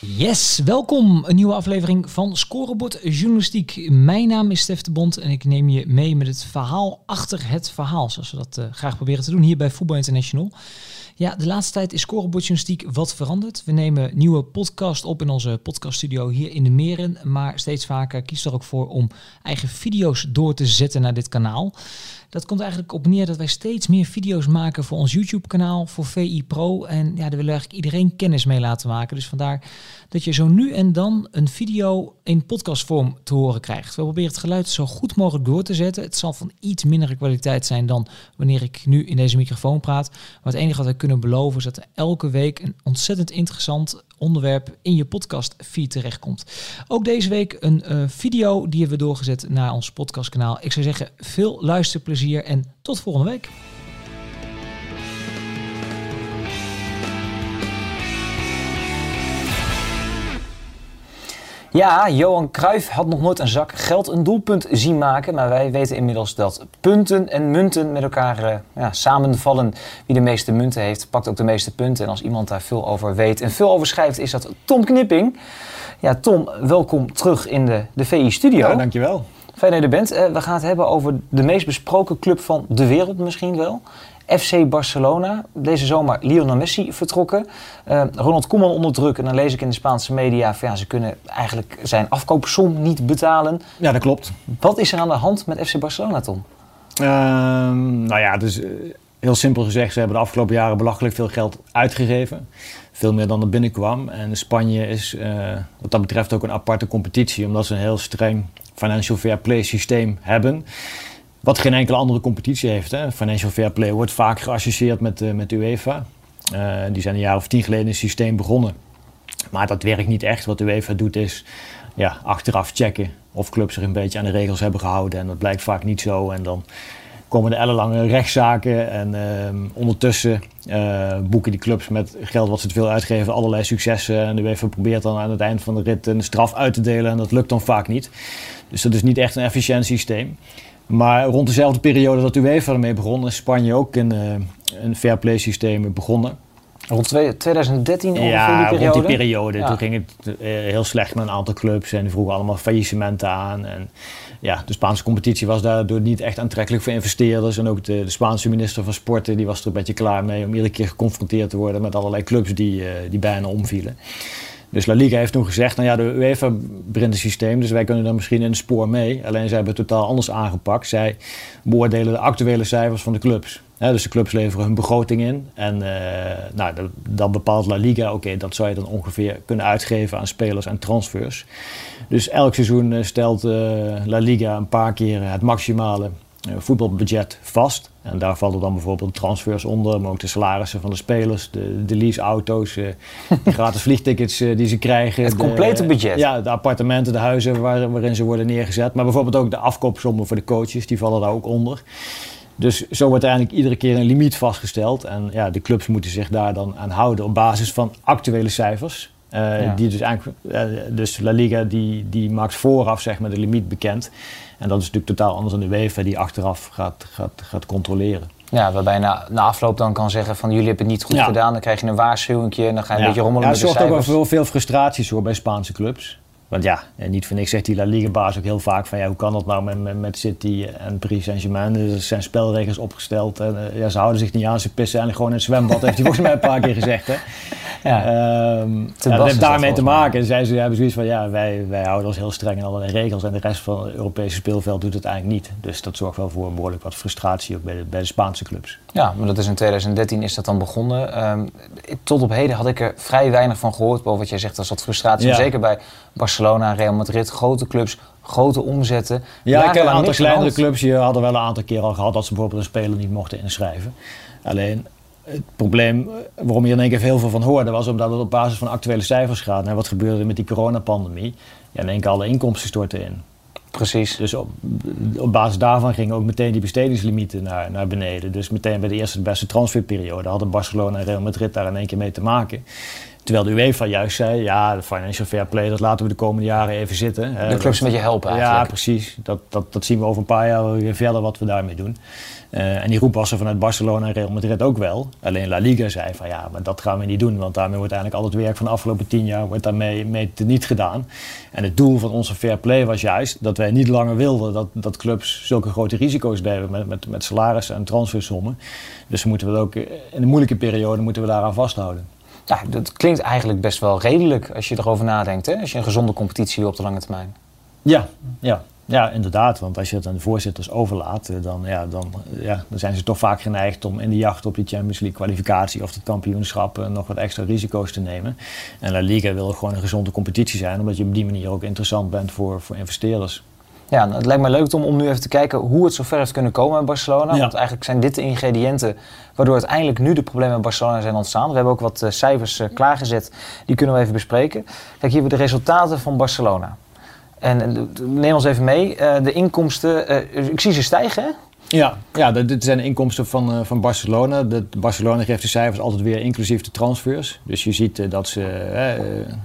Yes, welkom. Een nieuwe aflevering van Scorebord Journalistiek. Mijn naam is Stef de Bond en ik neem je mee met het verhaal achter het verhaal. Zoals we dat uh, graag proberen te doen hier bij Voetbal International. Ja, de laatste tijd is scorebordjournalistiek wat veranderd. We nemen nieuwe podcast op in onze podcaststudio hier in de Meren. Maar steeds vaker kies er ook voor om eigen video's door te zetten naar dit kanaal. Dat komt eigenlijk op neer dat wij steeds meer video's maken voor ons YouTube-kanaal, voor VI Pro. En ja, daar willen we eigenlijk iedereen kennis mee laten maken. Dus vandaar dat je zo nu en dan een video in podcastvorm te horen krijgt. We proberen het geluid zo goed mogelijk door te zetten. Het zal van iets mindere kwaliteit zijn dan wanneer ik nu in deze microfoon praat. Maar het enige wat wij kunnen beloven is dat er elke week een ontzettend interessant onderwerp in je podcast feed terechtkomt. Ook deze week een uh, video die hebben we doorgezet naar ons podcastkanaal. Ik zou zeggen, veel luisterplezier en tot volgende week. Ja, Johan Cruijff had nog nooit een zak geld een doelpunt zien maken. Maar wij weten inmiddels dat punten en munten met elkaar uh, ja, samenvallen. Wie de meeste munten heeft, pakt ook de meeste punten. En als iemand daar veel over weet en veel over schrijft, is dat Tom Knipping. Ja, Tom, welkom terug in de, de VI-studio. Ja, dankjewel. Fijn dat je er bent. Uh, we gaan het hebben over de meest besproken club van de wereld misschien wel. FC Barcelona. Deze zomer Lionel Messi vertrokken. Uh, Ronald Koeman onder druk. En dan lees ik in de Spaanse media van ja, ze kunnen eigenlijk zijn afkoopsom niet betalen. Ja, dat klopt. Wat is er aan de hand met FC Barcelona, Tom? Uh, nou ja, dus heel simpel gezegd, ze hebben de afgelopen jaren belachelijk veel geld uitgegeven. Veel meer dan er binnenkwam. En Spanje is uh, wat dat betreft ook een aparte competitie, omdat ze een heel streng financial fair play systeem hebben. Wat geen enkele andere competitie heeft. Hè. Financial Fair Play wordt vaak geassocieerd met, uh, met UEFA. Uh, die zijn een jaar of tien geleden een systeem begonnen. Maar dat werkt niet echt. Wat UEFA doet is ja, achteraf checken of clubs zich een beetje aan de regels hebben gehouden. En dat blijkt vaak niet zo. En dan komen de ellenlange rechtszaken. En uh, ondertussen uh, boeken die clubs met geld wat ze te veel uitgeven allerlei successen. En de UEFA probeert dan aan het eind van de rit een straf uit te delen. En dat lukt dan vaak niet. Dus dat is niet echt een efficiënt systeem. Maar rond dezelfde periode dat UEFA ermee begon, is Spanje ook in uh, een fair play systeem begonnen. Rond 2013 ongeveer ja, die periode? rond die periode. Ja. Toen ging het uh, heel slecht met een aantal clubs en die vroegen allemaal faillissementen aan. En ja, de Spaanse competitie was daardoor niet echt aantrekkelijk voor investeerders. En ook de, de Spaanse minister van Sporten die was er een beetje klaar mee om iedere keer geconfronteerd te worden met allerlei clubs die, uh, die bijna omvielen. Dus La Liga heeft toen gezegd, nou ja, de UEFA brengt een systeem, dus wij kunnen daar misschien in het spoor mee. Alleen zij hebben het totaal anders aangepakt. Zij beoordelen de actuele cijfers van de clubs. Dus de clubs leveren hun begroting in. En uh, nou, dan bepaalt La Liga, oké, dat zou je dan ongeveer kunnen uitgeven aan spelers en transfers. Dus elk seizoen stelt uh, La Liga een paar keer het maximale voetbalbudget vast. En daar vallen dan bijvoorbeeld transfers onder, maar ook de salarissen van de spelers, de, de leaseauto's, de gratis vliegtickets die ze krijgen. Het complete de, budget? Ja, de appartementen, de huizen waar, waarin ze worden neergezet. Maar bijvoorbeeld ook de afkoopsommen voor de coaches, die vallen daar ook onder. Dus zo wordt eigenlijk iedere keer een limiet vastgesteld. En ja, de clubs moeten zich daar dan aan houden op basis van actuele cijfers. Uh, ja. die dus, eigenlijk, uh, dus La Liga die, die maakt vooraf zeg maar, de limiet bekend. En dat is natuurlijk totaal anders dan de UEFA die achteraf gaat, gaat, gaat controleren. Ja, waarbij je na, na afloop dan kan zeggen van jullie hebben het niet goed Ja. gedaan. Dan krijg je een waarschuwing en dan ga je een beetje rommelen ja, met de het zorgt ook wel voor veel frustraties hoor, bij Spaanse clubs. Want ja, en niet voor niks zegt die La Liga-baas ook heel vaak van ja, hoe kan dat nou met, met, City en Paris Saint-Germain? Er zijn spelregels opgesteld en uh, ja, ze houden zich niet aan, ze pissen eigenlijk gewoon in het zwembad, heeft hij volgens mij een paar keer gezegd. Hè? Ja. Ehm, ja, dat heeft daarmee te maken. Zij ze hebben zoiets van ja, wij, wij houden ons heel streng aan allerlei regels en de rest van het Europese speelveld doet het eigenlijk niet. Dus dat zorgt wel voor behoorlijk wat frustratie ook bij de, bij de Spaanse clubs. Ja, maar dat is in 2013 is dat dan begonnen. Ehm, tot op heden had ik er vrij weinig van gehoord. Boven wat jij zegt, als dat frustratie. Ja. Zeker bij Barcelona, Real Madrid, grote clubs, grote omzetten. Ja, ik ken een aantal kleinere clubs die hadden wel een aantal keer al gehad dat ze bijvoorbeeld een speler niet mochten inschrijven. Alleen het probleem waarom je in één keer heel veel van hoorde, was omdat het op basis van actuele cijfers gaat. En wat gebeurde er met die coronapandemie? Ja, in één keer alle inkomsten storten in. Precies. Dus op, op basis daarvan gingen ook meteen die bestedingslimieten naar, naar beneden. Dus meteen bij de eerste de beste transferperiode hadden Barcelona en Real Madrid daar in één keer mee te maken. Terwijl de UEFA juist zei, ja, de financial fair play, dat laten we de komende jaren even zitten. De clubs een beetje helpen eigenlijk. Ja, precies. Dat, dat, dat zien we over een paar jaar weer verder wat we daarmee doen. Uh, en die roep was er vanuit Barcelona en Real Madrid ook wel. Alleen La Liga zei van ja, maar dat gaan we niet doen. Want daarmee wordt eigenlijk al het werk van de afgelopen tien jaar wordt daarmee mee niet gedaan. En het doel van onze fair play was juist dat wij niet langer wilden dat, dat clubs zulke grote risico's nemen met, met, met salarissen en transfersommen. Dus moeten we ook in een moeilijke periode moeten we daaraan vasthouden. Ja, dat klinkt eigenlijk best wel redelijk als je erover nadenkt. Hè? Als je een gezonde competitie wil op de lange termijn. Ja, ja. Ja, inderdaad. Want als je het aan de voorzitters overlaat, eh, dan, ja, dan, ja, dan zijn ze toch vaak geneigd om in de jacht op die Champions League kwalificatie of het kampioenschap eh, nog wat extra risico's te nemen. En La Liga wil gewoon een gezonde competitie zijn, omdat je op die manier ook interessant bent voor, voor investeerders. Ja, nou, het lijkt me leuk om, om nu even te kijken hoe het zover heeft kunnen komen in Barcelona. Want eigenlijk zijn dit de ingrediënten waardoor uiteindelijk nu de problemen in Barcelona zijn ontstaan. We hebben ook wat uh, cijfers uh, klaargezet, die kunnen we even bespreken. Kijk, hier hebben we de resultaten van Barcelona. En neem ons even mee, uh, de inkomsten, ik zie ze stijgen hè? Ja, ja dit zijn de inkomsten van, uh, van Barcelona. De, Barcelona geeft de cijfers altijd weer inclusief de transfers. Dus je ziet uh, dat ze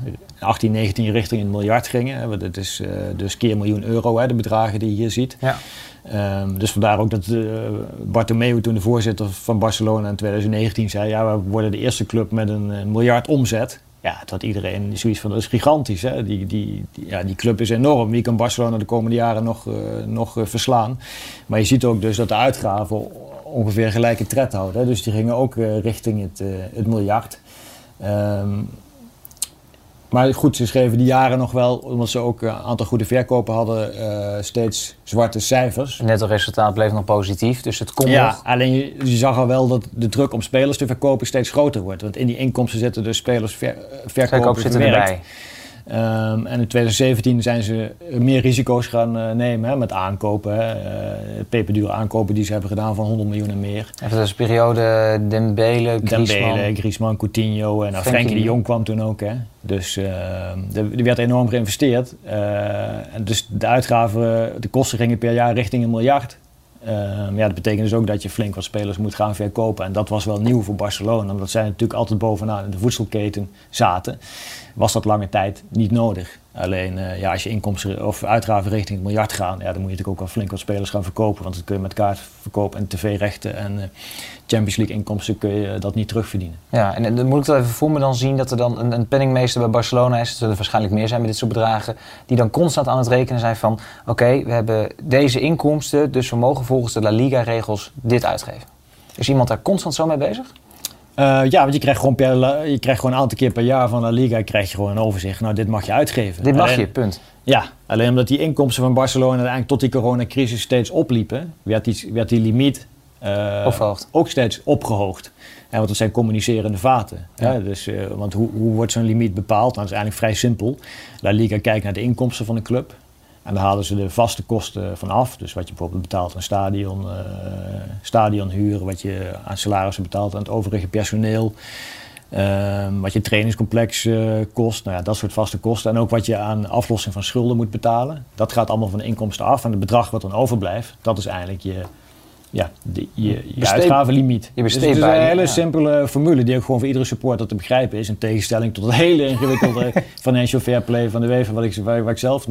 uh, 18, 19 richting een miljard gingen. Dat is dus keer miljoen euro, hè, de bedragen die je hier ziet. Ja. Um, dus vandaar ook dat Bartomeu, toen de voorzitter van Barcelona in 2019, zei... ja, we worden de eerste club met een, een miljard omzet. Ja, had iedereen zoiets van, dat is gigantisch. Hè? Die, die, ja, die club is enorm. Wie kan Barcelona de komende jaren nog, uh, nog uh, verslaan? Maar je ziet ook dus dat de uitgaven ongeveer gelijke tred houden. Hè? Dus die gingen ook uh, richting het, het miljard. Um, maar goed, ze schreven die jaren nog wel, omdat ze ook een aantal goede verkopen hadden, uh, steeds zwarte cijfers. Net het resultaat bleef nog positief, dus het kon ja, nog. alleen je, je, zag al wel dat de druk om spelers te verkopen steeds groter wordt. Want in die inkomsten zitten dus spelers ver, verkopen Verkoop zitten erbij. Um, en in 2017 zijn ze meer risico's gaan uh, nemen hè, met aankopen. Hè. Uh, peperdure aankopen die ze hebben gedaan van 100 miljoen en meer. Even dus periode Dembele, Griezmann. Dembele, Griezmann, Coutinho en nou, Frenkie de Jong kwam toen ook. Hè. Dus uh, er werd enorm geïnvesteerd. en dus de uitgaven, de kosten gingen per jaar richting een miljard. Um, ja, dat betekent dus ook dat je flink wat spelers moet gaan verkopen. En dat was wel nieuw voor Barcelona, omdat zij natuurlijk altijd bovenaan in de voedselketen zaten. Was dat lange tijd niet nodig. Alleen uh, ja, als je inkomsten of uitgaven richting het miljard gaan, ja, dan moet je natuurlijk ook wel flink wat spelers gaan verkopen. Want dan kun je met kaartverkoop en tv-rechten en uh, Champions League inkomsten kun je dat niet terugverdienen. Ja, en dan moet ik dat even voor me dan zien dat er dan een, een penningmeester bij Barcelona is. Er zullen waarschijnlijk meer zijn met dit soort bedragen. Die dan constant aan het rekenen zijn van oké, we hebben deze inkomsten, dus we mogen volgens de La Liga-regels dit uitgeven. Is iemand daar constant zo mee bezig? Uh, ja, want je krijgt, gewoon per, je krijgt gewoon een aantal keer per jaar van La Liga krijg je gewoon een overzicht. Nou, dit mag je uitgeven. Dit mag alleen, je, punt. Ja, alleen omdat die inkomsten van Barcelona uiteindelijk tot die coronacrisis steeds opliepen, werd die, werd die limiet uh, ook steeds opgehoogd. Ja, want dat zijn communicerende vaten. Ja. Dus, uh, want hoe, hoe wordt zo'n limiet bepaald? Nou, dat is eigenlijk vrij simpel. La Liga kijkt naar de inkomsten van de club. En daar halen ze de vaste kosten van af. Dus wat je bijvoorbeeld betaalt aan stadion, uh, stadionhuur, wat je aan salarissen betaalt aan het overige personeel. Uh, wat je trainingscomplex uh, kost, nou ja, dat soort vaste kosten. En ook wat je aan aflossing van schulden moet betalen. Dat gaat allemaal van de inkomsten af. En het bedrag wat dan overblijft, dat is eigenlijk je, ja, de, je, je uitgavenlimiet. Je dus het is een hele ja. simpele formule die ook gewoon voor iedere supporter te begrijpen is. In tegenstelling tot het hele ingewikkelde financial fair play van de UEFA, wat ik, waar, waar ik zelf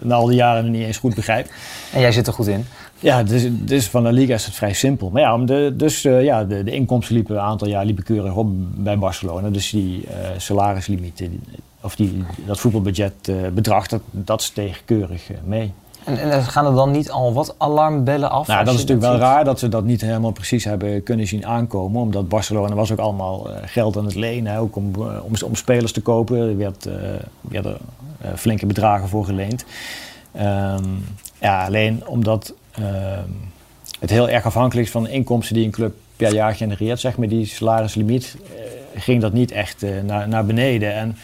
na al die jaren niet eens goed begrijp. En jij zit er goed in? Ja, dus, dus van de Liga is het vrij simpel. Maar ja, de, dus uh, ja, de, de inkomsten liepen een aantal jaar liepen keurig op bij Barcelona. Dus die uh, salarislimieten, of die, dat voetbalbudget uh, bedrag, dat, dat steeg keurig mee. En, en gaan er dan niet al wat alarmbellen af? Nou, dat is natuurlijk wel raar dat ze dat niet helemaal precies hebben kunnen zien aankomen. Omdat Barcelona was ook allemaal uh, geld aan het lenen. Hè, ook om, uh, om, om, spelers te kopen. Er werd, uh, werden flinke bedragen voor geleend. Um, ja, alleen omdat um, het heel erg afhankelijk is van de inkomsten die een club per jaar genereert. Zeg maar die salarislimiet ging dat niet echt naar, naar beneden. En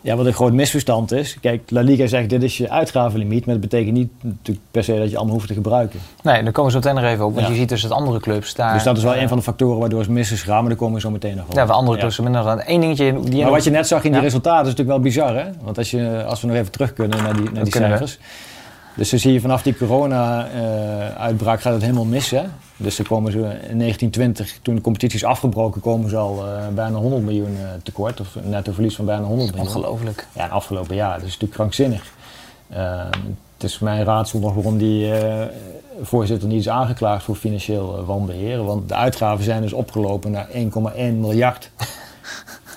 Ja, wat een groot misverstand is. Kijk, La Liga zegt dit is je uitgavenlimiet, maar dat betekent niet natuurlijk per se dat je allemaal hoeft te gebruiken. Nee, daar komen we zo meteen nog even op. Want Ja. je ziet dus dat andere clubs daar... dus dat is wel eh, een van de factoren waardoor het mis is gegaan, maar daar komen we zo meteen nog op. Ja, waar andere clubs er minder aan. Eén dingetje... Die Maar wat je net zag in die Ja. resultaten is natuurlijk wel bizar, hè? Want als, je, als we nog even terug kunnen naar die, naar die we. cijfers. Dus dan zie je vanaf die corona-uitbraak gaat het helemaal mis, hè? Dus dan komen ze in 1920, toen de competitie is afgebroken, komen ze al eh, bijna 100 miljoen eh, tekort. Of een netto verlies van bijna 100 miljoen. Ongelooflijk. Ja, en afgelopen jaar. Dat is natuurlijk krankzinnig. Eh, het is mijn raadsel nog waarom die eh, voorzitter niet is aangeklaagd voor financieel eh, wanbeheer. Want de uitgaven zijn dus opgelopen naar 1,1 miljard.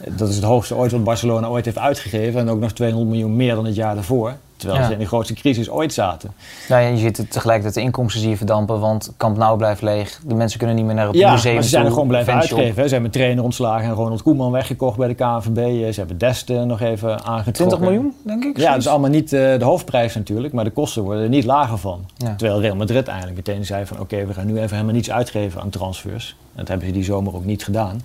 Dat is het hoogste ooit wat Barcelona ooit heeft uitgegeven. En ook nog 200 miljoen meer dan het jaar daarvoor. Terwijl Ja. ze in de grootste crisis ooit zaten. Nou ja, je ziet het tegelijkertijd de inkomsten zie je verdampen, want Camp Nou blijft leeg. De mensen kunnen niet meer naar het Ja, museum maar ze zijn er gewoon blijven uitgeven. Ze hebben trainer ontslagen en Ronald Koeman weggekocht bij de KNVB. Eh, Ze hebben Dest nog even aangetrokken. 20 miljoen, denk ik? Ja, dat is allemaal niet eh, de hoofdprijs natuurlijk, maar de kosten worden er niet lager van. Ja. Terwijl Real Madrid eigenlijk meteen zei van oké, we gaan nu even helemaal niets uitgeven aan transfers. Dat hebben ze die zomer ook niet gedaan.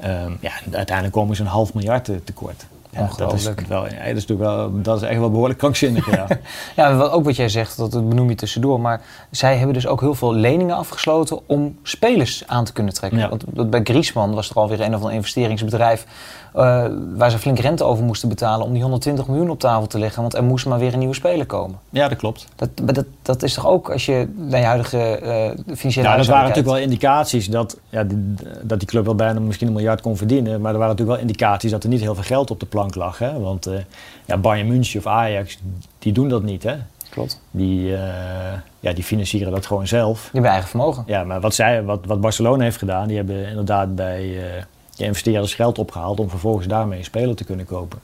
Ehm, ja, uiteindelijk komen ze een half miljard te- tekort. Ja, dat, is wel, ja, dat, is natuurlijk wel, dat is echt wel behoorlijk krankzinnig. Ja. Ja, wat, ook wat jij zegt, dat benoem je tussendoor. Maar zij hebben dus ook heel veel leningen afgesloten om spelers aan te kunnen trekken. Ja. Want bij Griezmann was er alweer een of ander investeringsbedrijf... eh, waar ze flink rente over moesten betalen om die 120 miljoen op tafel te leggen. Want er moest maar weer een nieuwe speler komen. ja, dat klopt. Dat, maar dat, dat is toch ook, als je naar je huidige eh financiële Ja, dat waren natuurlijk wel indicaties dat, ja, die, dat die club wel bijna misschien een miljard kon verdienen. Maar er waren natuurlijk wel indicaties dat er niet heel veel geld op de plank lag. Hè? Want eh, ja, Bayern München of Ajax, die doen dat niet. Hè? Klopt. Die, ja, die financieren dat gewoon zelf. Die hebben eigen vermogen. Ja, maar wat, zij, wat, wat Barcelona heeft gedaan, die hebben inderdaad bij de investeerders geld opgehaald om vervolgens daarmee een speler te kunnen kopen.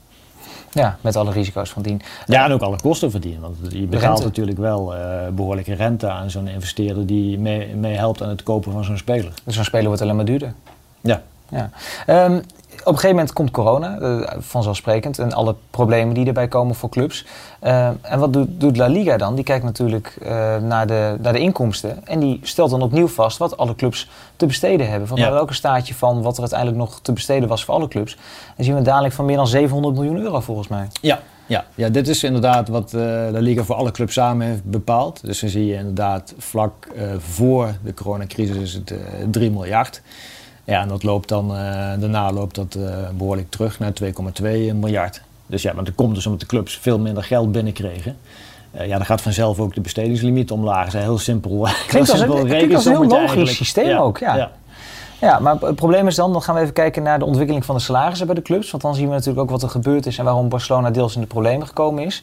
Ja, met alle risico's van dien. Ja, en ook alle kosten verdienen. Want je betaalt rente. natuurlijk wel eh, behoorlijke rente aan zo'n investeerder die mee, mee helpt aan het kopen van zo'n speler. Dus zo'n speler wordt alleen maar duurder. Ja. Ja. Ehm, op een gegeven moment komt corona, eh, vanzelfsprekend, en alle problemen die erbij komen voor clubs. Ehm, en wat doet, doet La Liga dan? Die kijkt natuurlijk eh, naar, de, naar de inkomsten en die stelt dan opnieuw vast wat alle clubs te besteden hebben. Van Ja. we hebben ook een staartje van wat er uiteindelijk nog te besteden was voor alle clubs. Dan zien we dadelijk van meer dan 700 miljoen euro volgens mij. Ja, ja. ja, dit is inderdaad wat eh de Liga voor alle clubs samen heeft bepaald. Dus dan zie je inderdaad vlak eh, voor de coronacrisis is het eh 3 miljard. Ja, en dat loopt dan, eh, daarna loopt dat eh, behoorlijk terug naar 2,2 miljard. Dus ja, maar dat komt dus omdat de clubs veel minder geld binnenkregen. Eh, ja, dan gaat vanzelf ook de bestedingslimiet omlaag. Dat is heel simpel Klinkt als een- simpel klinkt als een heel logisch eigenlijk. systeem ook, ja. Ja, maar het probleem is dan, dan gaan we even kijken naar de ontwikkeling van de salarissen bij de clubs. Want dan zien we natuurlijk ook wat er gebeurd is en waarom Barcelona deels in de problemen gekomen is.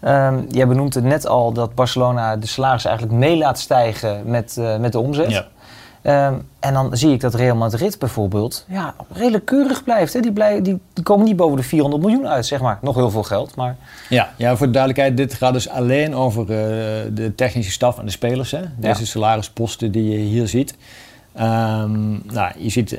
Ehm jij benoemt het net al dat Barcelona de salarissen eigenlijk mee laat stijgen met, met de omzet. Ja. Ehm, en dan zie ik dat Real Madrid bijvoorbeeld ja, redelijk keurig blijft. Hè? Die, blij, die, die komen niet boven de 400 miljoen uit, zeg maar. Nog heel veel geld, maar Ja, ja, voor de duidelijkheid, dit gaat dus alleen over eh, de technische staf en de spelers. Hè? Deze Ja. salarisposten die je hier ziet. Ehm, nou, je ziet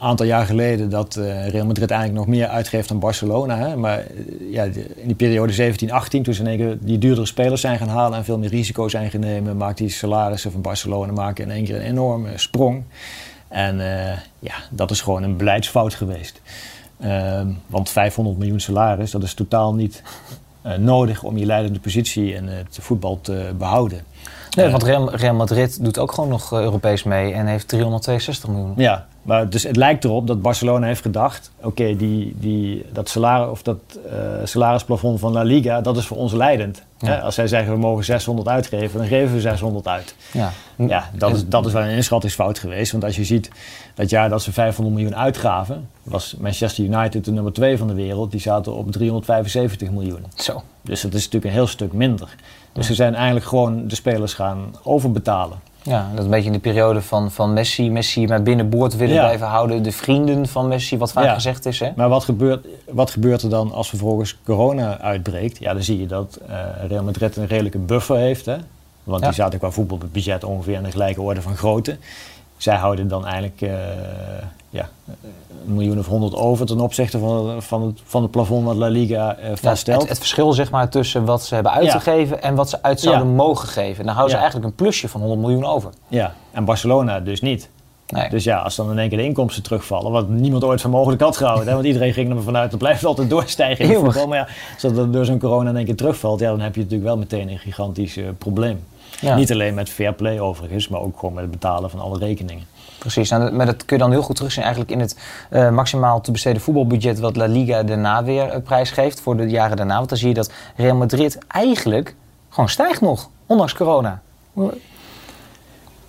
aantal jaar geleden dat eh, Real Madrid eigenlijk nog meer uitgeeft dan Barcelona. Hè? Maar eh, ja, in die periode 17-18, toen ze in één keer die duurdere spelers zijn gaan halen en veel meer risico zijn gaan nemen, maakt die salarissen van Barcelona maken in één keer een enorme sprong. En eh, ja, dat is gewoon een beleidsfout geweest. Ehm, want 500 miljoen salaris, dat is totaal niet nodig om je leidende positie in het voetbal te behouden. nee, want Real, Madrid doet ook gewoon nog Europees mee en heeft 362 miljoen. Ja, maar dus het lijkt erop dat Barcelona heeft gedacht: oké, die, die, dat, salaris, of dat eh, salarisplafond van La Liga, dat is voor ons leidend. Ja. Hè, als zij zeggen we mogen 600 uitgeven, dan geven we 600 uit. Ja, Ja, dat is, dat is wel een inschattingsfout geweest. Want als je ziet dat jaar dat ze 500 miljoen uitgaven, was Manchester United de nummer 2 van de wereld. Die zaten op 375 miljoen. Zo. Dus dat is natuurlijk een heel stuk minder. Dus ze zijn eigenlijk gewoon de spelers gaan overbetalen. Ja, dat is een beetje in de periode van, van Messi. Messi maar binnenboord willen Ja. blijven houden. De vrienden van Messi, wat vaak Ja. gezegd is. Hè? Maar wat gebeurt, wat gebeurt er dan als vervolgens corona uitbreekt? Ja, dan zie je dat eh, Real Madrid een redelijke buffer heeft. Hè? Want Ja. die zaten qua voetbalbudget ongeveer in de gelijke orde van grootte. Zij houden dan eigenlijk eh, ja, een miljoen of honderd over ten opzichte van, van, het, van het plafond wat La Liga eh, Ja, vaststelt. het, het verschil zeg maar, tussen wat ze hebben uitgegeven en wat ze uit zouden Ja. mogen geven. Dan houden ze eigenlijk een plusje van 100 miljoen over. Ja, en Barcelona dus niet. Nee. Dus ja, als dan in één keer de inkomsten terugvallen, wat niemand ooit voor mogelijk had gehouden, hè, want iedereen ging ervan uit, dat blijft altijd doorstijgen in voetbal. Maar ja, als dat door zo'n corona in één keer terugvalt, ja, dan heb je natuurlijk wel meteen een gigantisch uh, probleem. Niet alleen met fair play overigens, maar ook gewoon met het betalen van alle rekeningen. Precies, nou, maar dat kun je dan heel goed terugzien eigenlijk in het uh, maximaal te besteden voetbalbudget wat La Liga daarna weer uh, prijsgeeft voor de jaren daarna. Want dan zie je dat Real Madrid eigenlijk gewoon stijgt nog, ondanks corona.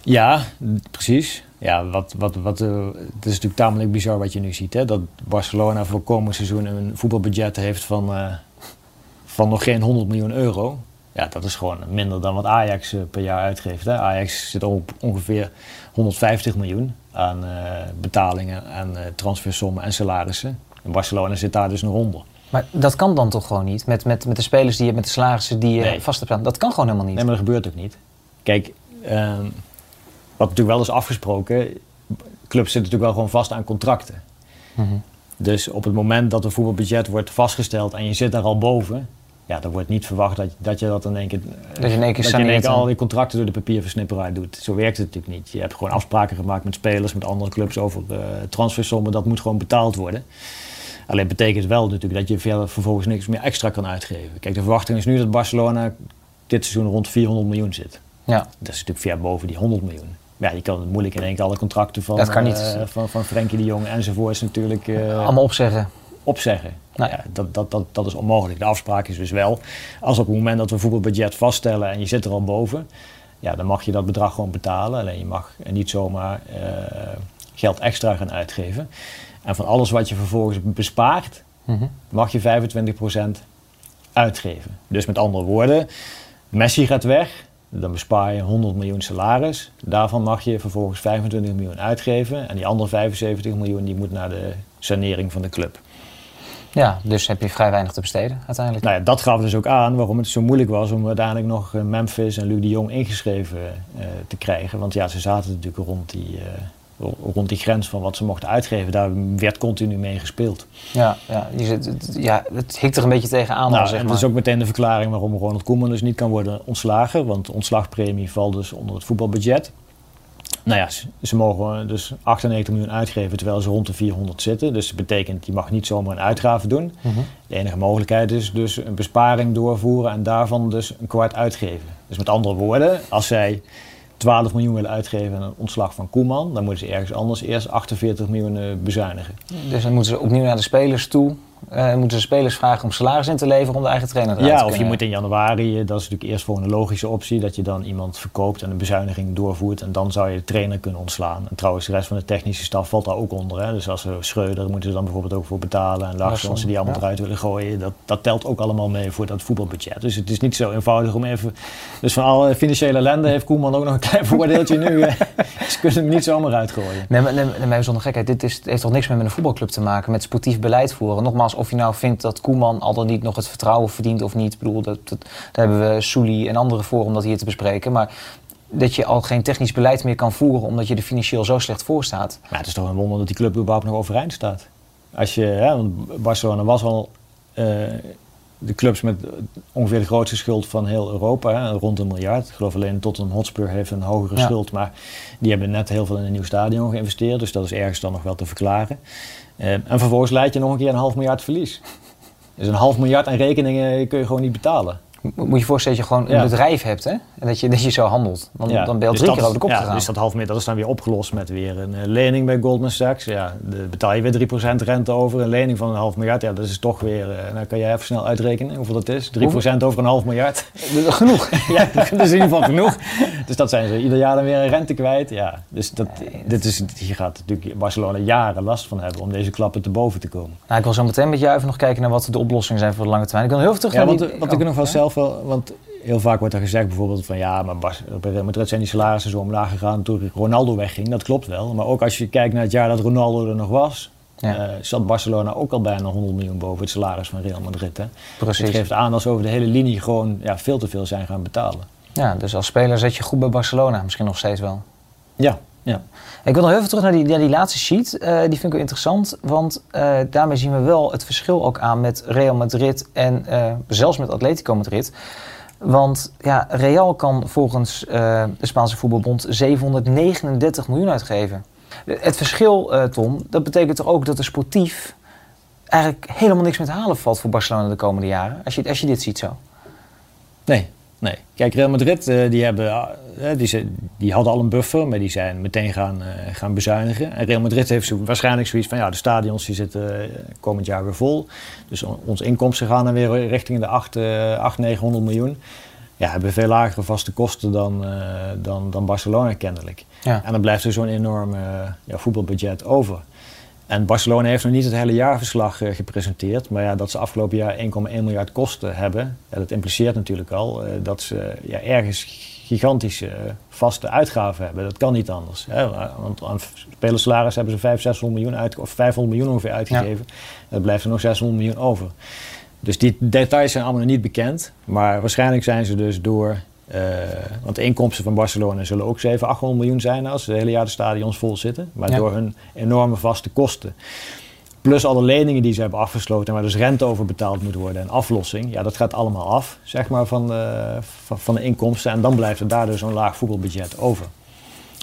Ja, precies. Ja, wat, wat, wat, uh, het is natuurlijk tamelijk bizar wat je nu ziet. Hè? Dat Barcelona voor komend seizoen een voetbalbudget heeft van, van nog geen 100 miljoen euro. Ja, dat is gewoon minder dan wat Ajax per jaar uitgeeft. Hè? Ajax zit op ongeveer 150 miljoen aan uh, betalingen, aan uh, transfersommen en salarissen. In Barcelona zit daar dus nog onder. Maar dat kan dan toch gewoon niet? Met, met, met de spelers die je met de salarissen die je nee. vast hebt staan. Dat kan gewoon helemaal niet. Nee, maar dat gebeurt ook niet. Kijk, um, wat natuurlijk wel is afgesproken, clubs zitten natuurlijk wel gewoon vast aan contracten. Mm -hmm. Dus op het moment dat een voetbalbudget wordt vastgesteld en je zit daar al boven, ja, er wordt niet verwacht dat, dat je dat in één keer, dat je in één keer, dat je in één keer al die contracten door de papierversnipperij doet. Zo werkt het natuurlijk niet. Je hebt gewoon afspraken gemaakt met spelers, met andere clubs over uh, transfersommen. Dat moet gewoon betaald worden. Alleen betekent wel natuurlijk dat je verder vervolgens niks meer extra kan uitgeven. Kijk, de verwachting is nu dat Barcelona dit seizoen rond 400 miljoen zit. Ja. Dat is natuurlijk ver boven die 100 miljoen. Ja, je kan het moeilijk in één keer alle contracten van, dat kan niet. Uh, van, van Frenkie de Jong enzovoorts natuurlijk... Uh, Allemaal opzeggen. Opzeggen. Nou ja, dat, dat, dat, dat is onmogelijk. De afspraak is dus wel, als op het moment dat we voetbalbudget vaststellen en je zit er al boven, ja, dan mag je dat bedrag gewoon betalen. Alleen je mag niet zomaar uh, geld extra gaan uitgeven. En van alles wat je vervolgens bespaart, mm -hmm. mag je 25% uitgeven. Dus met andere woorden, Messi gaat weg, dan bespaar je 100 miljoen salaris. Daarvan mag je vervolgens 25 miljoen uitgeven. En die andere 75 miljoen die moet naar de sanering van de club. Ja, dus heb je vrij weinig te besteden uiteindelijk. Nou ja, dat gaf dus ook aan waarom het zo moeilijk was om uiteindelijk nog Memphis en Luc de Jong ingeschreven uh, te krijgen. Want ja, ze zaten natuurlijk rond die, uh, rond die grens van wat ze mochten uitgeven. Daar werd continu mee gespeeld. Ja, ja, je zit, ja het hikt er een beetje tegenaan. Nou, zeg en dat is ook meteen de verklaring waarom Ronald Koeman dus niet kan worden ontslagen. Want de ontslagpremie valt dus onder het voetbalbudget. Nou ja, ze mogen dus 98 miljoen uitgeven terwijl ze rond de 400 zitten. Dus dat betekent, je mag niet zomaar een uitgave doen. Mm -hmm. De enige mogelijkheid is dus een besparing doorvoeren en daarvan dus een kwart uitgeven. Dus met andere woorden, als zij 12 miljoen willen uitgeven aan een ontslag van Koeman, dan moeten ze ergens anders eerst 48 miljoen bezuinigen. Dus dan moeten ze opnieuw naar de spelers toe. Uh, moeten de spelers vragen om salaris in te leveren om de eigen trainer te Ja, te of je moet in januari, dat is natuurlijk eerst gewoon een logische optie, dat je dan iemand verkoopt en een bezuiniging doorvoert. En dan zou je de trainer kunnen ontslaan. En trouwens, de rest van de technische staf valt daar ook onder. Hè. Dus als we Schreuder moeten ze dan bijvoorbeeld ook voor betalen. En Larsson, als ze die allemaal ja. eruit willen gooien, dat, dat telt ook allemaal mee voor dat voetbalbudget. Dus het is niet zo eenvoudig om even. Dus van alle financiële ellende heeft Koeman ook nog een klein voordeeltje nu. ze kunnen hem niet zomaar uitgooien. Nee, maar, nee, nee, maar zonder gekheid, dit is, heeft toch niks meer met een voetbalclub te maken, met sportief beleid voeren. Nogmaals, of je nou vindt dat Koeman al dan niet nog het vertrouwen verdient of niet. Ik bedoel, dat, dat, daar hebben we Souli en anderen voor om dat hier te bespreken. Maar dat je al geen technisch beleid meer kan voeren omdat je er financieel zo slecht voor staat. Maar het is toch een wonder dat die club überhaupt nog overeind staat. Als je, hè, want Barcelona was al uh, de clubs met ongeveer de grootste schuld van heel Europa, rond een miljard. Ik geloof alleen Tottenham Hotspur heeft een hogere ja. schuld, maar die hebben net heel veel in een nieuw stadion geïnvesteerd. Dus dat is ergens dan nog wel te verklaren. Uh, en vervolgens leid je nog een keer een half miljard verlies. Dus een half miljard aan rekeningen kun je gewoon niet betalen. Moet je voorstellen dat je gewoon een bedrijf hebt hè? en dat je, dat je zo handelt. Dan, dan ben je al dus drie keer over de kop ja, gegaan. Dus dat half dat is dan weer opgelost met weer een uh, lening bij Goldman Sachs. Ja, de, betaal je weer 3% rente over. Een lening van een half miljard, ja, dat is toch weer... Uh, dan kan jij even snel uitrekenen hoeveel dat is. 3% hoeveel? over een half miljard. genoeg. ja, dat is in ieder geval genoeg. Dus dat zijn ze ieder jaar dan weer een rente kwijt. Ja, dus dat, dit is, hier gaat natuurlijk Barcelona jaren last van hebben om deze klappen te boven te komen. Nou, ik wil zo meteen met jou even nog kijken naar wat de oplossingen zijn voor de lange termijn. Ik wil heel veel terug ja, naar wat oh, ik nog wel ja? zelf wel... Want heel vaak wordt er gezegd bijvoorbeeld van ja, maar Bas, bij Real Madrid zijn die salarissen zo omlaag gegaan toen Ronaldo wegging. Dat klopt wel. Maar ook als je kijkt naar het jaar dat Ronaldo er nog was, ja. uh, zat Barcelona ook al bijna 100 miljoen boven het salaris van Real Madrid. Hè? Precies. Het geeft aan dat ze over de hele linie gewoon ja, veel te veel zijn gaan betalen. Ja, dus als speler zet je goed bij Barcelona, misschien nog steeds wel. Ja, ja. Ik wil nog even terug naar die, die laatste sheet. Uh, die vind ik wel interessant, want uh, daarmee zien we wel het verschil ook aan met Real Madrid en uh, zelfs met Atletico Madrid. Want ja, Real kan volgens de Spaanse voetbalbond 739 miljoen uitgeven. Het verschil, Tom, dat betekent toch ook dat er sportief eigenlijk helemaal niks meer te halen valt voor Barcelona de komende jaren? Als je, als je dit ziet zo. Nee, nee. Kijk, Real Madrid, uh, die, hebben, uh, die, die, hadden al een buffer, maar die zijn meteen gaan, gaan bezuinigen. En Real Madrid heeft zo, waarschijnlijk zoiets van, ja, de stadions die zitten komend jaar weer vol. Dus on, onze inkomsten gaan dan weer richting de 8, 8 900 miljoen ja, hebben veel lagere vaste kosten dan, dan, dan Barcelona kennelijk. Ja. En dan blijft er zo'n enorm ja, voetbalbudget over. En Barcelona heeft nog niet het hele jaarverslag uh, gepresenteerd. Maar ja, dat ze afgelopen jaar 1,1 miljard kosten hebben, ja, dat impliceert natuurlijk al dat ze ja, ergens gigantische vaste uitgaven hebben. Dat kan niet anders. Hè? Want aan spelersalaris hebben ze 500, 600 miljoen uit, of 500 miljoen ongeveer uitgegeven. Ja. Er blijft er nog 600 miljoen over. Dus die details zijn allemaal nog niet bekend. Maar waarschijnlijk zijn ze dus door. Uh, want de inkomsten van Barcelona zullen ook 700, 800 miljoen zijn als het hele jaar de stadions vol zitten. Maar door hun enorme vaste kosten. Plus alle leningen die ze hebben afgesloten, waar dus rente over betaald moet worden en aflossing. Ja, dat gaat allemaal af, zeg maar, van de, van, de inkomsten. En dan blijft er daar dus zo'n laag voetbalbudget over.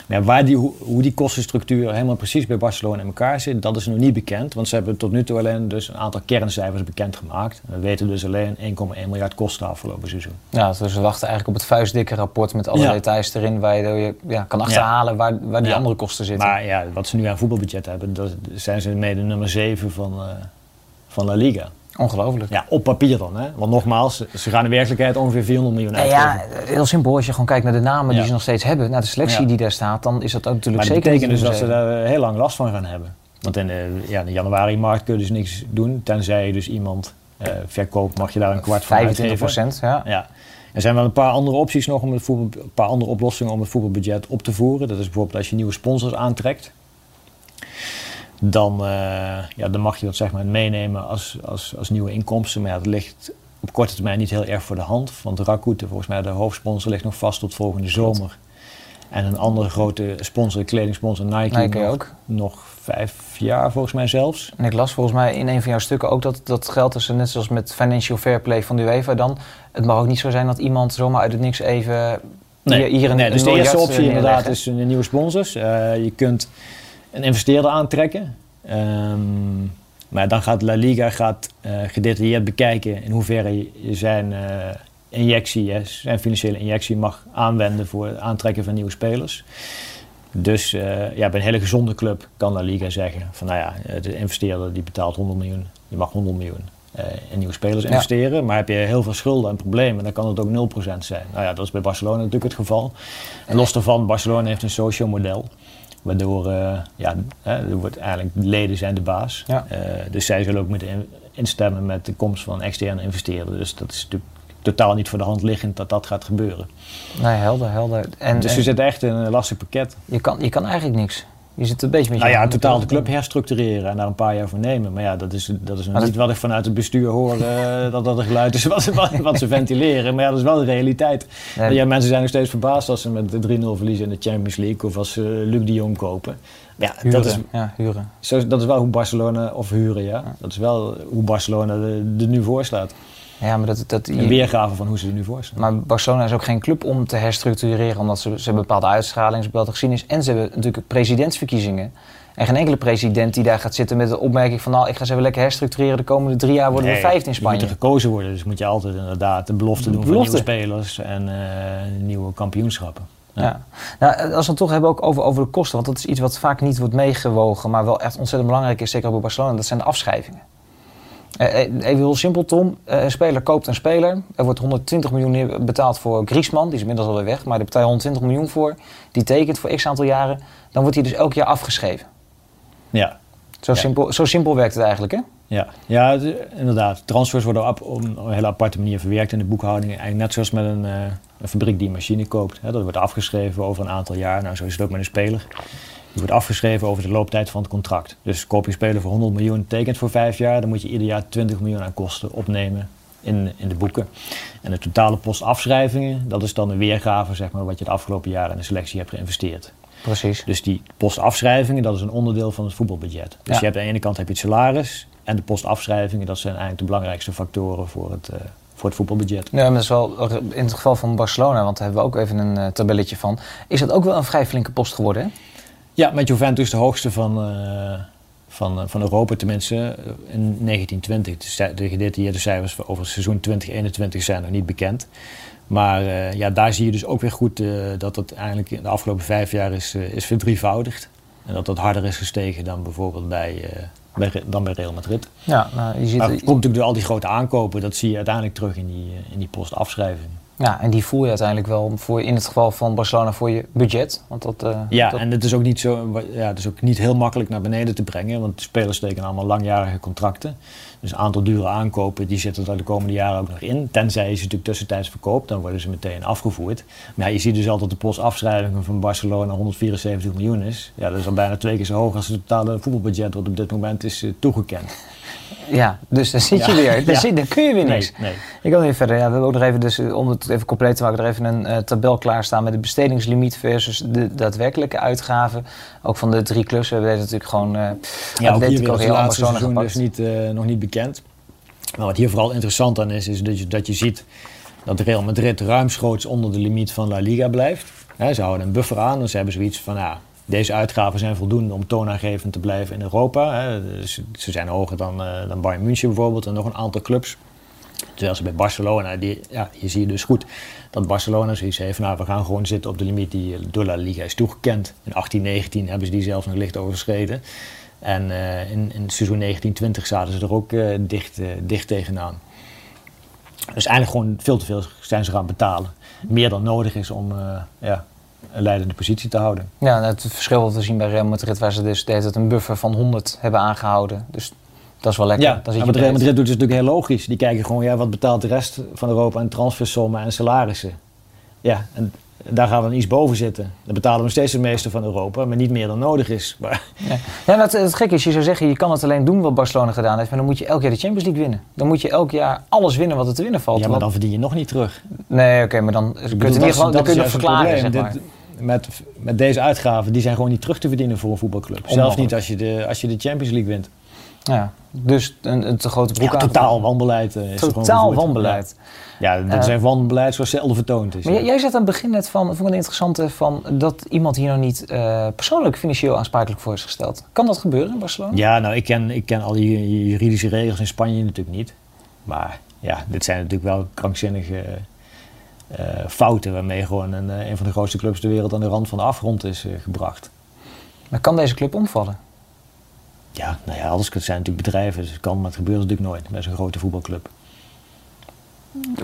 Ja, waar die, hoe die kostenstructuur helemaal precies bij Barcelona in elkaar zit, dat is nog niet bekend. Want ze hebben tot nu toe alleen dus een aantal kerncijfers bekendgemaakt. We weten dus alleen 1,1 miljard kosten afgelopen seizoen. Ja, dus we wachten eigenlijk op het vuistdikke rapport met alle details erin waar je ja, kan achterhalen waar, waar die andere kosten zitten. Maar ja, wat ze nu aan voetbalbudget hebben, dat zijn ze mede nummer 7 van, uh, van La Liga. Ongelooflijk. Ja, op papier dan. Hè? Want nogmaals, ze gaan in werkelijkheid ongeveer 400 miljoen uitgeven. Ja, heel simpel. Als je gewoon kijkt naar de namen die ze nog steeds hebben, naar de selectie die daar staat, dan is dat ook natuurlijk maar zeker. dat betekent dus dat ze daar heel lang last van gaan hebben. Want in de, ja, de januari-markt kun je dus niks doen, tenzij je dus iemand uh, verkoopt, mag je daar een kwart van 25 procent, ja. ja. Er zijn wel een paar andere opties nog, om het voetbal, een paar andere oplossingen om het voetbalbudget op te voeren. Dat is bijvoorbeeld als je nieuwe sponsors aantrekt dan, uh, ja, dan mag je dat zeg maar meenemen als, als, als nieuwe inkomsten. Maar ja, dat ligt op korte termijn niet heel erg voor de hand. Want Rakuten, volgens mij de hoofdsponsor, ligt nog vast tot volgende zomer. En een andere grote sponsor, kledingsponsor Nike, Nike nog, ook. nog vijf jaar volgens mij zelfs. En ik las volgens mij in een van jouw stukken ook dat dat geldt dus net zoals met financial fair play van de UEFA dan. Het mag ook niet zo zijn dat iemand zomaar uit het niks even nee. hier, hier een, nee, dus een de eerste eh, optie inderdaad is een nieuwe sponsors. Uh, je kunt een investeerder aantrekken. Um, maar dan gaat La Liga gaat, uh, gedetailleerd bekijken in hoeverre je zijn uh, injectie, zijn financiële injectie mag aanwenden voor het aantrekken van nieuwe spelers. Dus uh, ja, bij een hele gezonde club kan La Liga zeggen van nou ja, de investeerder die betaalt 100 miljoen, die mag 100 miljoen in nieuwe spelers ja. investeren. Maar heb je heel veel schulden en problemen, dan kan het ook 0% zijn. Nou ja, dat is bij Barcelona natuurlijk het geval. En los daarvan, Barcelona heeft een social model. Waardoor, uh, ja, er wordt eigenlijk, de leden zijn de baas. Ja. Uh, dus zij zullen ook moeten instemmen met de komst van externe investeerders. Dus dat is natuurlijk totaal niet voor de hand liggend dat dat gaat gebeuren. Nee, helder, helder. En, dus je zit echt in een lastig pakket. Je kan, je kan eigenlijk niks. Je zit een beetje met je Nou ja, totaal de club herstructureren en daar een paar jaar voor nemen. Maar ja, dat is, dat is nog niet wat ik vanuit het bestuur hoor, uh, dat dat een geluid is wat, wat, wat, ze ventileren. Maar ja, dat is wel de realiteit. Nee. Ja, mensen zijn nog steeds verbaasd als ze met 3-0 verliezen in de Champions League of als ze Luc de Jong kopen. Ja, huren. dat is, ja, huren. Zo, dat is wel hoe Barcelona, of huren ja, ja. dat is wel hoe Barcelona er nu voor staat. Ja, maar dat, dat, een weergave van hoe ze er nu voor staan. Maar Barcelona is ook geen club om te herstructureren, omdat ze, ze hebben bepaalde uitstraling, ze bepaalde geschiedenis en ze hebben natuurlijk presidentsverkiezingen. En geen enkele president die daar gaat zitten met de opmerking van... nou, ik ga ze even lekker herstructureren. De komende drie jaar worden nee, we vijf in Spanje. Je moet er gekozen worden. Dus moet je altijd inderdaad de belofte doen belofte. van nieuwe spelers en uh, nieuwe kampioenschappen. Ja. ja. Nou, als we het toch hebben ook over, over de kosten... want dat is iets wat vaak niet wordt meegewogen... maar wel echt ontzettend belangrijk is, zeker bij Barcelona... dat zijn de afschrijvingen. Uh, even heel simpel, Tom. Uh, een speler koopt een speler. Er wordt 120 miljoen betaald voor Griezmann. Die is inmiddels alweer weg. Maar daar betaal je 120 miljoen voor. Die tekent voor x aantal jaren. Dan wordt hij dus elk jaar afgeschreven. Ja. Zo, ja. Simpel, zo simpel werkt het eigenlijk, hè? Ja, ja het, inderdaad. Transfers worden op, op, een hele aparte manier verwerkt in de boekhouding. Eigenlijk net zoals met een, uh, een fabriek die een machine koopt. Hè. Dat wordt afgeschreven over een aantal jaar. Nou, zo is het ook met een speler. Die wordt afgeschreven over de looptijd van het contract. Dus koop je speler voor 100 miljoen, tekent voor vijf jaar... dan moet je ieder jaar 20 miljoen aan kosten opnemen in, in de boeken. En de totale post afschrijvingen, dat is dan een weergave... Zeg maar, wat je het afgelopen jaar in de selectie hebt geïnvesteerd. Precies. Dus die postafschrijvingen, dat is een onderdeel van het voetbalbudget. Dus Ja. je hebt aan de ene kant heb je het salaris en de postafschrijvingen, dat zijn eigenlijk de belangrijkste factoren voor het, eh, voor het voetbalbudget. Ja, maar dat is wel in het geval van Barcelona, want daar hebben we ook even een eh, tabelletje van. Is dat ook wel een vrij flinke post geworden, hè? Ja, met Juventus de hoogste van, uh, van, van Europa, tenminste in 1920. De gedetailleerde cijfers over het seizoen 2021 zijn nog niet bekend. Maar uh, ja, daar zie je dus ook weer goed uh, dat het eigenlijk in de afgelopen vijf jaar is, is verdrievoudigd. En dat dat harder is gestegen dan bijvoorbeeld bij, bij, dan bij Real Madrid. Ja, nou, je ziet... Maar het komt natuurlijk door al die grote aankopen. Dat zie je uiteindelijk terug in die, in die postafschrijving. Ja, en die voel je uiteindelijk wel voor, in het geval van Barcelona voor je budget. Want dat, uh, ja, dat... en het is, ook niet zo, ja, het is ook niet heel makkelijk naar beneden te brengen. Want de spelers steken allemaal langjarige contracten. Dus een aantal dure aankopen die zitten er de komende jaren ook nog in. Tenzij je ze natuurlijk tussentijds verkoopt, dan worden ze meteen afgevoerd. Maar ja, je ziet dus altijd de postafschrijvingen van Barcelona 174 miljoen is. Ja, dat is al bijna twee keer zo hoog als het totale voetbalbudget wat op dit moment is uh, toegekend. Ja, dus daar zit je weer. Daar, ja. zit, daar kun je weer niks. Nee, nee. Ik wil even verder. Ja, we hebben ook nog even, dus, om het even compleet te maken, er even een uh, tabel klaarstaan met de bestedingslimiet versus de daadwerkelijke uitgaven. Ook van de drie clubs. We hebben deze natuurlijk gewoon uh, ja, Atletico, Real Barcelona seizoen dus niet, uh, nog niet bekend. Maar wat hier vooral interessant aan is, is dat je, dat je ziet dat Real Madrid ruimschoots onder de limiet van La Liga blijft. He, ze houden een buffer aan, dus ze hebben zoiets van, ja, deze uitgaven zijn voldoende om toonaangevend te blijven in Europa. Hè. Dus ze zijn hoger dan, uh, dan Bayern München bijvoorbeeld en nog een aantal clubs. Terwijl ze bij Barcelona, die, ja, je ziet dus goed dat Barcelona zoiets heeft. Nou, we gaan gewoon zitten op de limiet die door La Liga is toegekend. In 1819 hebben ze die zelfs nog licht overschreden. En uh, in, in seizoen 1920 zaten ze er ook uh, dicht, dicht tegenaan. Dus eigenlijk gewoon veel te veel zijn ze gaan betalen. Meer dan nodig is om ja, leidende positie te houden. Ja, het verschil wat we zien bij Real Madrid, waar ze dus de hele een buffer van 100 hebben aangehouden. Dus dat is wel lekker. Ja, maar Real Madrid doet dus natuurlijk heel logisch. Die kijken gewoon, ja, wat betaalt de rest van Europa aan transfersommen en salarissen? Ja, en daar gaan we dan iets boven zitten. Dan betalen we nog steeds het meeste van Europa, maar niet meer dan nodig is. Maar... Ja, ja het, het gekke is, je zou zeggen, je kan het alleen doen wat Barcelona gedaan heeft, maar dan moet je elk jaar de Champions League winnen. Dan moet je elk jaar alles winnen wat er te winnen valt. Ja, maar dan verdien je nog niet terug. Nee, oké, okay, maar dan kun je het in ieder geval dan kun je nog verklaren, zeg maar. Dit, met, met deze uitgaven, die zijn gewoon niet terug te verdienen voor een voetbalclub. Zelfs niet als je, de, als je de Champions League wint. Ja, dus een, een te grote broek ja, totaal wanbeleid uh, is Totaal wanbeleid. Ja, ja dat uh, zijn wanbeleid zoals zelden vertoond is. Maar jij, jij zegt aan het begin net van, vond ik een interessante, van dat iemand hier nog niet uh, persoonlijk financieel aansprakelijk voor is gesteld. Kan dat gebeuren in Barcelona? Ja, nou ik ken, ik ken al die juridische regels in Spanje natuurlijk niet. Maar ja, dit zijn natuurlijk wel krankzinnige fouten waarmee gewoon een, een van de grootste clubs ter wereld aan de rand van de afgrond is gebracht. Maar kan deze club omvallen? Ja, nou ja, alles zijn natuurlijk bedrijven, dus het kan, maar het gebeurt natuurlijk nooit bij zo'n grote voetbalclub.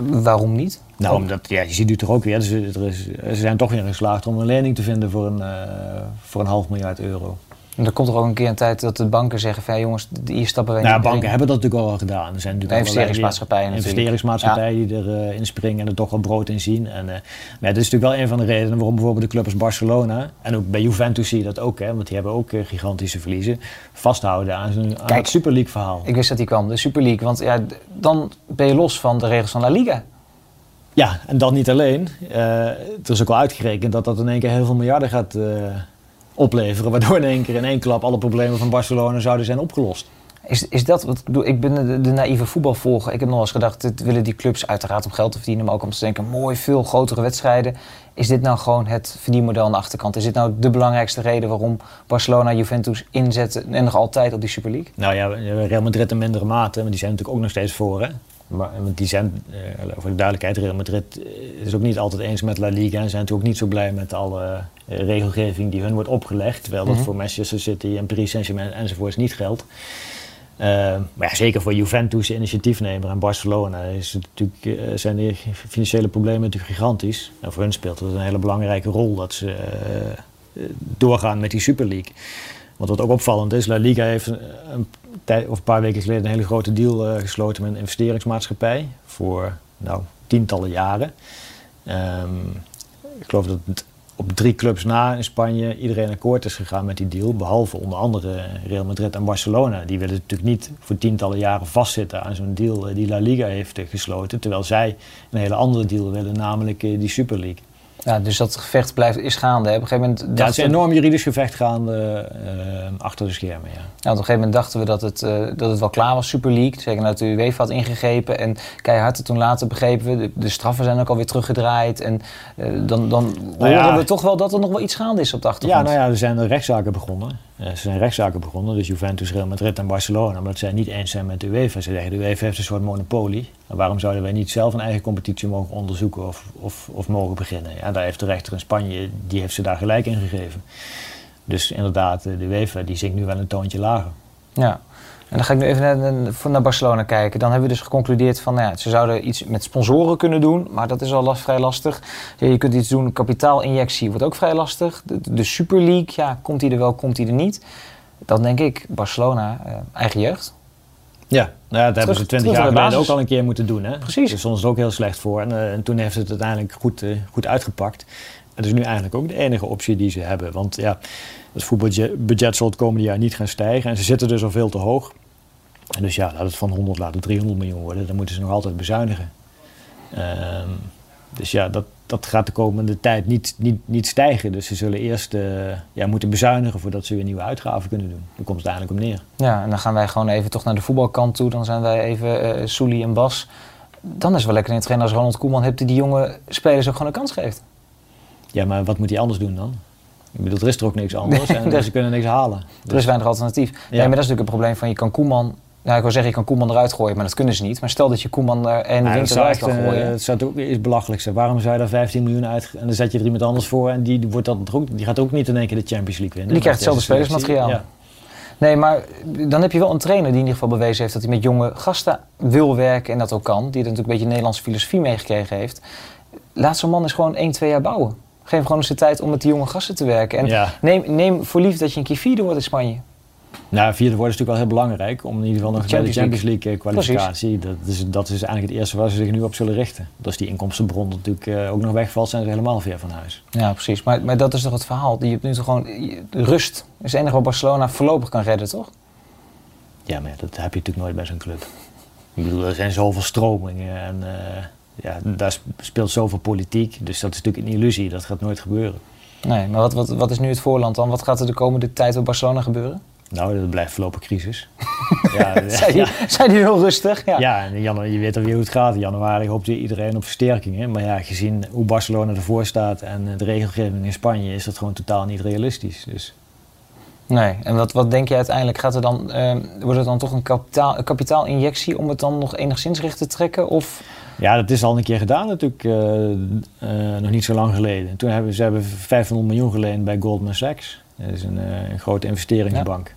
Waarom niet? Nou, omdat, ja, je ziet nu toch ook weer, dus er is, ze zijn toch weer geslaagd om een lening te vinden voor een, uh, voor een half miljard euro. En er komt er ook een keer een tijd dat de banken zeggen van ja, jongens, hier stappen wij nou, niet banken hebben dat natuurlijk al wel gedaan. Er zijn natuurlijk investeringsmaatschappijen investeringsmaatschappijen ja. die erin uh, springen en er toch wel brood in zien. En, uh, maar dat is natuurlijk wel een van de redenen waarom bijvoorbeeld de club als Barcelona en ook bij Juventus zie je dat ook, hè, want die hebben ook uh, gigantische verliezen, vasthouden aan, het Super League verhaal. Ik wist dat die kwam, de Super League, want ja, dan ben je los van de regels van La Liga. Ja, en dan niet alleen. het is ook al uitgerekend dat dat in één keer heel veel miljarden gaat opleveren. Waardoor in één keer in één klap alle problemen van Barcelona zouden zijn opgelost. Is, is dat wat ik bedoel? Ik ben de, de naïeve voetbalvolger. Ik heb nog eens gedacht, dit willen die clubs uiteraard om geld te verdienen, maar ook om te denken, mooi, veel grotere wedstrijden. Is dit nou gewoon het verdienmodel aan de achterkant? Is dit nou de belangrijkste reden waarom Barcelona Juventus inzetten en nog altijd op die Super League? Nou ja, Real Madrid in mindere mate, maar die zijn natuurlijk ook nog steeds voor. Hè? Maar want die zijn, uh, voor de duidelijkheid, Real Madrid is ook niet altijd eens met La Liga en zijn natuurlijk ook niet zo blij met alle uh, regelgeving die hun wordt opgelegd. Terwijl dat mm -hmm. voor Manchester City en Paris Saint-Germain enzovoorts niet geldt. Uh, maar ja, zeker voor Juventus, initiatiefnemer en Barcelona, is het natuurlijk, zijn de financiële problemen natuurlijk gigantisch. En voor hun speelt het een hele belangrijke rol dat ze doorgaan met die Super League. Want wat ook opvallend is, La Liga heeft een, tijd, of een paar weken geleden een hele grote deal gesloten met een investeringsmaatschappij voor nou, tientallen jaren. Um, ik geloof dat op drie clubs na in Spanje iedereen akkoord is gegaan met die deal. Behalve onder andere Real Madrid en Barcelona. Die willen natuurlijk niet voor tientallen jaren vastzitten aan zo'n deal die La Liga heeft gesloten. Terwijl zij een hele andere deal willen, namelijk die Super League. Ja, dus dat gevecht blijft, is gaande. Hè? Op een gegeven moment Ja, het is een enorm juridisch gevecht gaande eh, achter de schermen, ja. Ja, op een gegeven moment dachten we dat het, eh, dat het wel klaar was, Super League. Zeker nadat de UEFA had ingegrepen. En keihard. En toen later begrepen we, de, de straffen zijn ook alweer teruggedraaid. En eh, dan, dan Nou ja. horen we toch wel dat er nog wel iets gaande is op de Ja, achtergrond. nou ja, er zijn rechtszaken begonnen. Eh, er zijn rechtszaken begonnen, dus Juventus, Real Madrid en Barcelona. Maar dat zij niet eens zijn met de UEFA. Ze zeggen, de UEFA heeft een soort monopolie. En waarom zouden wij niet zelf een eigen competitie mogen onderzoeken of, of, of mogen beginnen? Ja, daar heeft de rechter in Spanje, die heeft ze daar gelijk in gegeven. Dus inderdaad, eh, de UEFA die zingt nu wel een toontje lager. Ja. En dan ga ik nu even naar, naar- Barcelona kijken. Dan hebben we dus geconcludeerd van, nou ja, ze zouden iets met sponsoren kunnen doen, maar dat is al last, vrij lastig. Je kunt iets doen, kapitaalinjectie wordt ook vrij lastig. De, de Super League, ja, komt die er wel, komt die er niet? Dan denk ik, Barcelona, eh, eigen jeugd. Ja, nou ja, dat hebben ze twintig jaar geleden ook al een keer moeten doen. Hè? Precies. Dus stond het ook heel slecht voor. En, en toen heeft het uiteindelijk goed, eh, goed uitgepakt. En dat is nu eigenlijk ook de enige optie die ze hebben. Want ja, het voetbalbudget zal het komende jaar niet gaan stijgen. En ze zitten dus al veel te hoog. En dus ja, laat het van 100, laat het 300 miljoen worden. Dan moeten ze nog altijd bezuinigen. Ehm, dus ja, dat, dat gaat de komende tijd niet, niet, niet stijgen. Dus ze zullen eerst eh, ja, moeten bezuinigen voordat ze weer nieuwe uitgaven kunnen doen. Daar komt het eigenlijk op neer. Ja, en dan gaan wij gewoon even toch naar de voetbalkant toe. Dan zijn wij even Soelie en Bas. Dan is het wel lekker in het als Ronald Koeman hebt die die jonge spelers ook gewoon een kans geeft. Ja, maar wat moet hij anders doen dan? Ik bedoel, er is er ook niks anders en er- ze kunnen niks halen. Er is weinig alternatief. Nee, maar dat is natuurlijk een probleem van je kan Koeman... Nou, ik wil zeggen, je kan Koeman eruit gooien, maar dat kunnen ze niet. Maar stel dat je Koeman er en Ja, dat winter eruit kan eh, gooien. het zou ook iets belachelijk zijn. Waarom zou je daar 15 miljoen uit... En dan zet je er iemand anders voor en die, wordt dan er ook, die gaat ook niet in één keer de Champions League winnen. Die krijgt hetzelfde spelersmateriaal. Ja. Nee, maar dan heb je wel een trainer die in ieder geval bewezen heeft dat hij met jonge gasten wil werken en dat ook kan. Die er natuurlijk een beetje Nederlandse filosofie meegekregen heeft. Laat zo'n man eens gewoon 1, 2 jaar bouwen. Geef gewoon eens de tijd om met die jonge gasten te werken. En Ja. neem, neem voor lief dat je een keer vierde wordt in Spanje. Nou, vierde worden is natuurlijk wel heel belangrijk. Om in ieder geval nog bij de Champions League eh, kwalificatie. Dat is, dat is eigenlijk het eerste waar ze zich nu op zullen richten. Dat is die inkomstenbron natuurlijk eh, ook nog wegvalt, zijn ze helemaal ver van huis. Ja, precies. Maar, maar dat is toch het verhaal. Je hebt nu toch gewoon rust. is het enige wat Barcelona voorlopig kan redden, toch? Ja, maar dat heb je natuurlijk nooit bij zo'n club. Ik bedoel, er zijn zoveel stromingen en eh, ja, daar sp- speelt zoveel politiek. Dus dat is natuurlijk een illusie, dat gaat nooit gebeuren. Nee, maar wat, wat, wat is nu het voorland dan? Wat gaat er de komende tijd bij Barcelona gebeuren? Nou, dat blijft voorlopig crisis. ja, Zijn die, zijn die heel rustig? Ja. ja, en je weet alweer hoe het gaat. In januari hoopt iedereen op versterkingen. Maar ja, gezien hoe Barcelona ervoor staat en de regelgeving in Spanje, is dat gewoon totaal niet realistisch. Dus Nee, en wat, wat denk je uiteindelijk? Gaat er dan, ehm, wordt het dan toch een, kapitaal, een kapitaalinjectie om het dan nog enigszins recht te trekken? Of, ja, dat is al een keer gedaan natuurlijk, eh, eh, nog niet zo lang geleden. Toen hebben ze hebben 500 miljoen geleend bij Goldman Sachs. Dat is een, eh, een grote investeringsbank.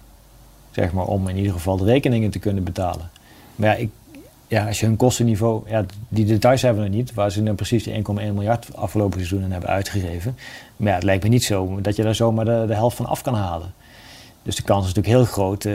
Zeg maar, om in ieder geval de rekeningen te kunnen betalen. Maar ja, ik, ja als je hun kostenniveau, ja, die details hebben we nog niet, waar ze dan precies die 1,1 miljard afgelopen seizoen in hebben uitgegeven. Maar ja, het lijkt me niet zo dat je daar zomaar de, de helft van af kan halen. Dus de kans is natuurlijk heel groot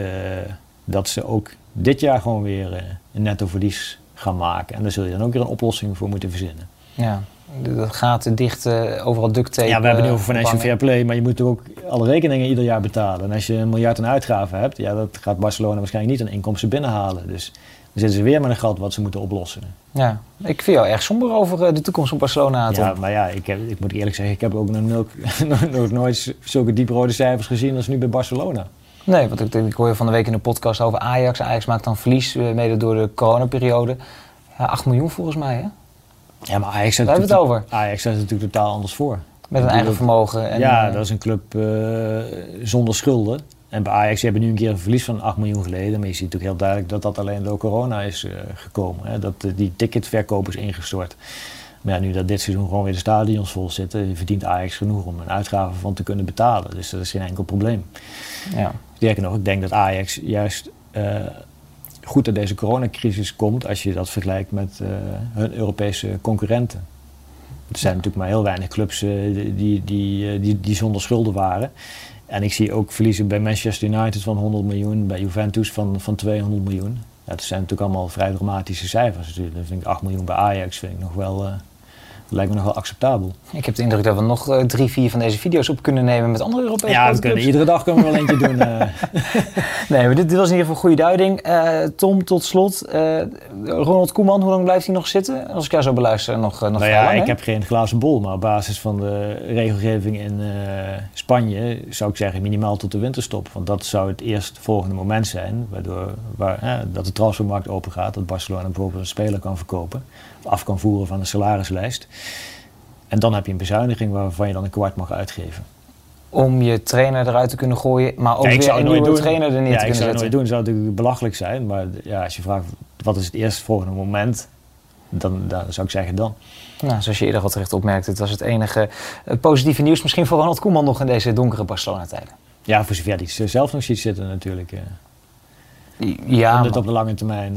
dat ze ook dit jaar gewoon weer een netto verlies gaan maken. En daar zul je dan ook weer een oplossing voor moeten verzinnen. ja, de gaten dicht, eh, overal duct tape. ja, we hebben het nu over eh, financial ophangen. fair play, maar je moet ook alle rekeningen ieder jaar betalen. En als je een miljard aan uitgaven hebt, ja, dat gaat Barcelona waarschijnlijk niet aan inkomsten binnenhalen. Dus dan zitten ze weer met een gat wat ze moeten oplossen. Ja, ik vind jou erg somber over eh, de toekomst van Barcelona. Tom. Ja, maar ja, ik, heb, ik moet eerlijk zeggen, ik heb ook nog, nooit- nog nooit zulke dieprode cijfers gezien als nu bij Barcelona. Nee, want ik, ik hoor je van de week in de podcast over Ajax. Ajax maakt dan verlies, eh, mede door de coronaperiode. Ja, 8 miljoen volgens mij, hè? Ja, maar Ajax staat, Daar hebben we het natuurlijk- Ajax staat er natuurlijk totaal anders voor. Met een eigen vermogen. En, ja, eh, dat is een club eh, zonder schulden. En bij Ajax hebben nu een keer een verlies van 8 miljoen geleden. Maar je ziet natuurlijk heel duidelijk dat dat alleen door corona is gekomen. Hè? Dat die ticketverkoop is ingestort. Maar ja, nu dat dit seizoen gewoon weer de stadions vol zitten, verdient Ajax genoeg om een uitgave van te kunnen betalen. Dus dat is geen enkel probleem. ja. Sterker nog, ik denk dat Ajax juist eh, goed uit deze coronacrisis komt als je dat vergelijkt met eh, hun Europese concurrenten. Er zijn natuurlijk maar heel weinig clubs eh, die, die, die, die zonder schulden waren. En ik zie ook verliezen bij Manchester United van 100 miljoen, bij Juventus van, van 200 miljoen. Ja, dat zijn natuurlijk allemaal vrij dramatische cijfers. natuurlijk. Dan vind ik 8 miljoen bij Ajax vind ik nog wel, lijkt me nog wel acceptabel. Ik heb de indruk dat we nog uh, drie, vier van deze video's op kunnen nemen met andere Europese Ja, we kunnen, iedere dag kunnen we wel eentje doen. Uh. nee, maar dit, dit, was in ieder geval een goede duiding. Uh, Tom, tot slot. Ronald Koeman, hoe lang blijft hij nog zitten? Als ik jou zo beluister, nog, nog nou ja, ik heb geen glazen bol, maar op basis van de regelgeving in Spanje zou ik zeggen minimaal tot de winterstop. Want dat zou het eerst volgende moment zijn, waardoor waar, dat de transfermarkt open gaat, dat Barcelona bijvoorbeeld een speler kan verkopen, af kan voeren van de salarislijst. En dan heb je een bezuiniging waarvan je dan een kwart mag uitgeven. Om je trainer eruit te kunnen gooien, maar ook ja, weer een nieuwe trainer er neer ja, te kunnen zetten. ik zou het nooit doen. Dat zou natuurlijk belachelijk zijn. Maar ja, als je vraagt wat is het eerstvolgende moment, dan, dan zou ik zeggen dan. Nou, zoals je eerder al terecht opmerkte, het was het enige uh, positieve nieuws misschien voor Ronald Koeman nog in deze donkere Barcelona-tijden. Ja, voor zover hij zelf nog ziet zitten natuurlijk. Ja, om het op de lange termijn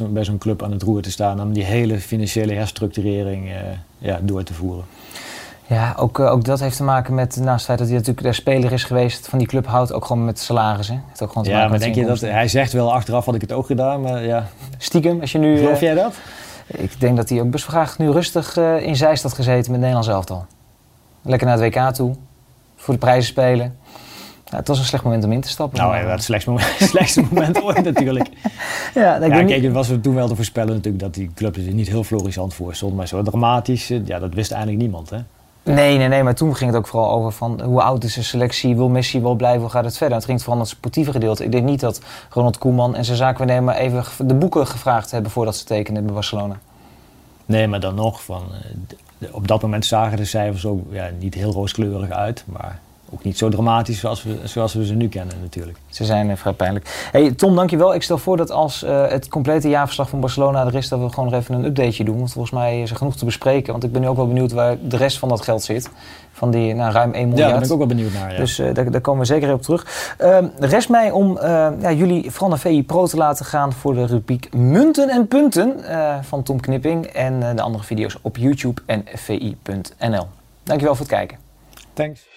uh, bij zo'n club aan het roer te staan. Om die hele financiële herstructurering uh, ja, door te voeren. Ja, ook, uh, ook dat heeft te maken met, naast het feit dat hij natuurlijk de speler is geweest van die club, houdt ook gewoon met salarissen. Het ook gewoon te ja, maar denk je dat, hij zegt wel achteraf had ik het ook gedaan, maar ja. Stiekem, als je nu... Geloof jij dat? Ik denk dat hij ook best graag nu rustig in Zeist had gezeten met Nederlands elftal. Lekker naar het WK toe, voor de prijzen spelen het was een slecht moment om in te stappen. Nou, ja, het slechtste moment, slechtste moment ooit natuurlijk. Ja, ja kijk, het was toen wel te voorspellen natuurlijk dat die club er niet heel florissant voor stond. Maar zo dramatisch, eh, ja, dat wist eigenlijk niemand, hè? Nee, nee, nee, maar toen ging het ook vooral over van hoe oud is de selectie, wil Messi wel blijven, hoe gaat het verder? Het ging vooral om het sportieve gedeelte. Ik denk niet dat Ronald Koeman en zijn zaakwaarnemer even de boeken gevraagd hebben voordat ze tekenen bij Barcelona. Nee, maar dan nog, van, eh, op dat moment zagen de cijfers ook ja, niet heel rooskleurig uit, maar ook niet zo dramatisch zoals we, zoals we ze nu kennen natuurlijk. Ze zijn uh, vrij pijnlijk. Hey, Tom, dankjewel. Ik stel voor dat als uh, het complete jaarverslag van Barcelona er is, dat we gewoon nog even een updateje doen. Want volgens mij is er genoeg te bespreken. Want ik ben nu ook wel benieuwd waar de rest van dat geld zit. Van die nou, ruim 1 miljard. Ja, daar ben ik ook wel benieuwd naar. Ja. Dus uh, daar, daar, komen we zeker op terug. Ehm, rest mij om ja, jullie vooral naar VI Pro te laten gaan voor de rubriek Munten en Punten van Tom Knipping. En de andere video's op YouTube en vi.nl. Dankjewel voor het kijken. Thanks.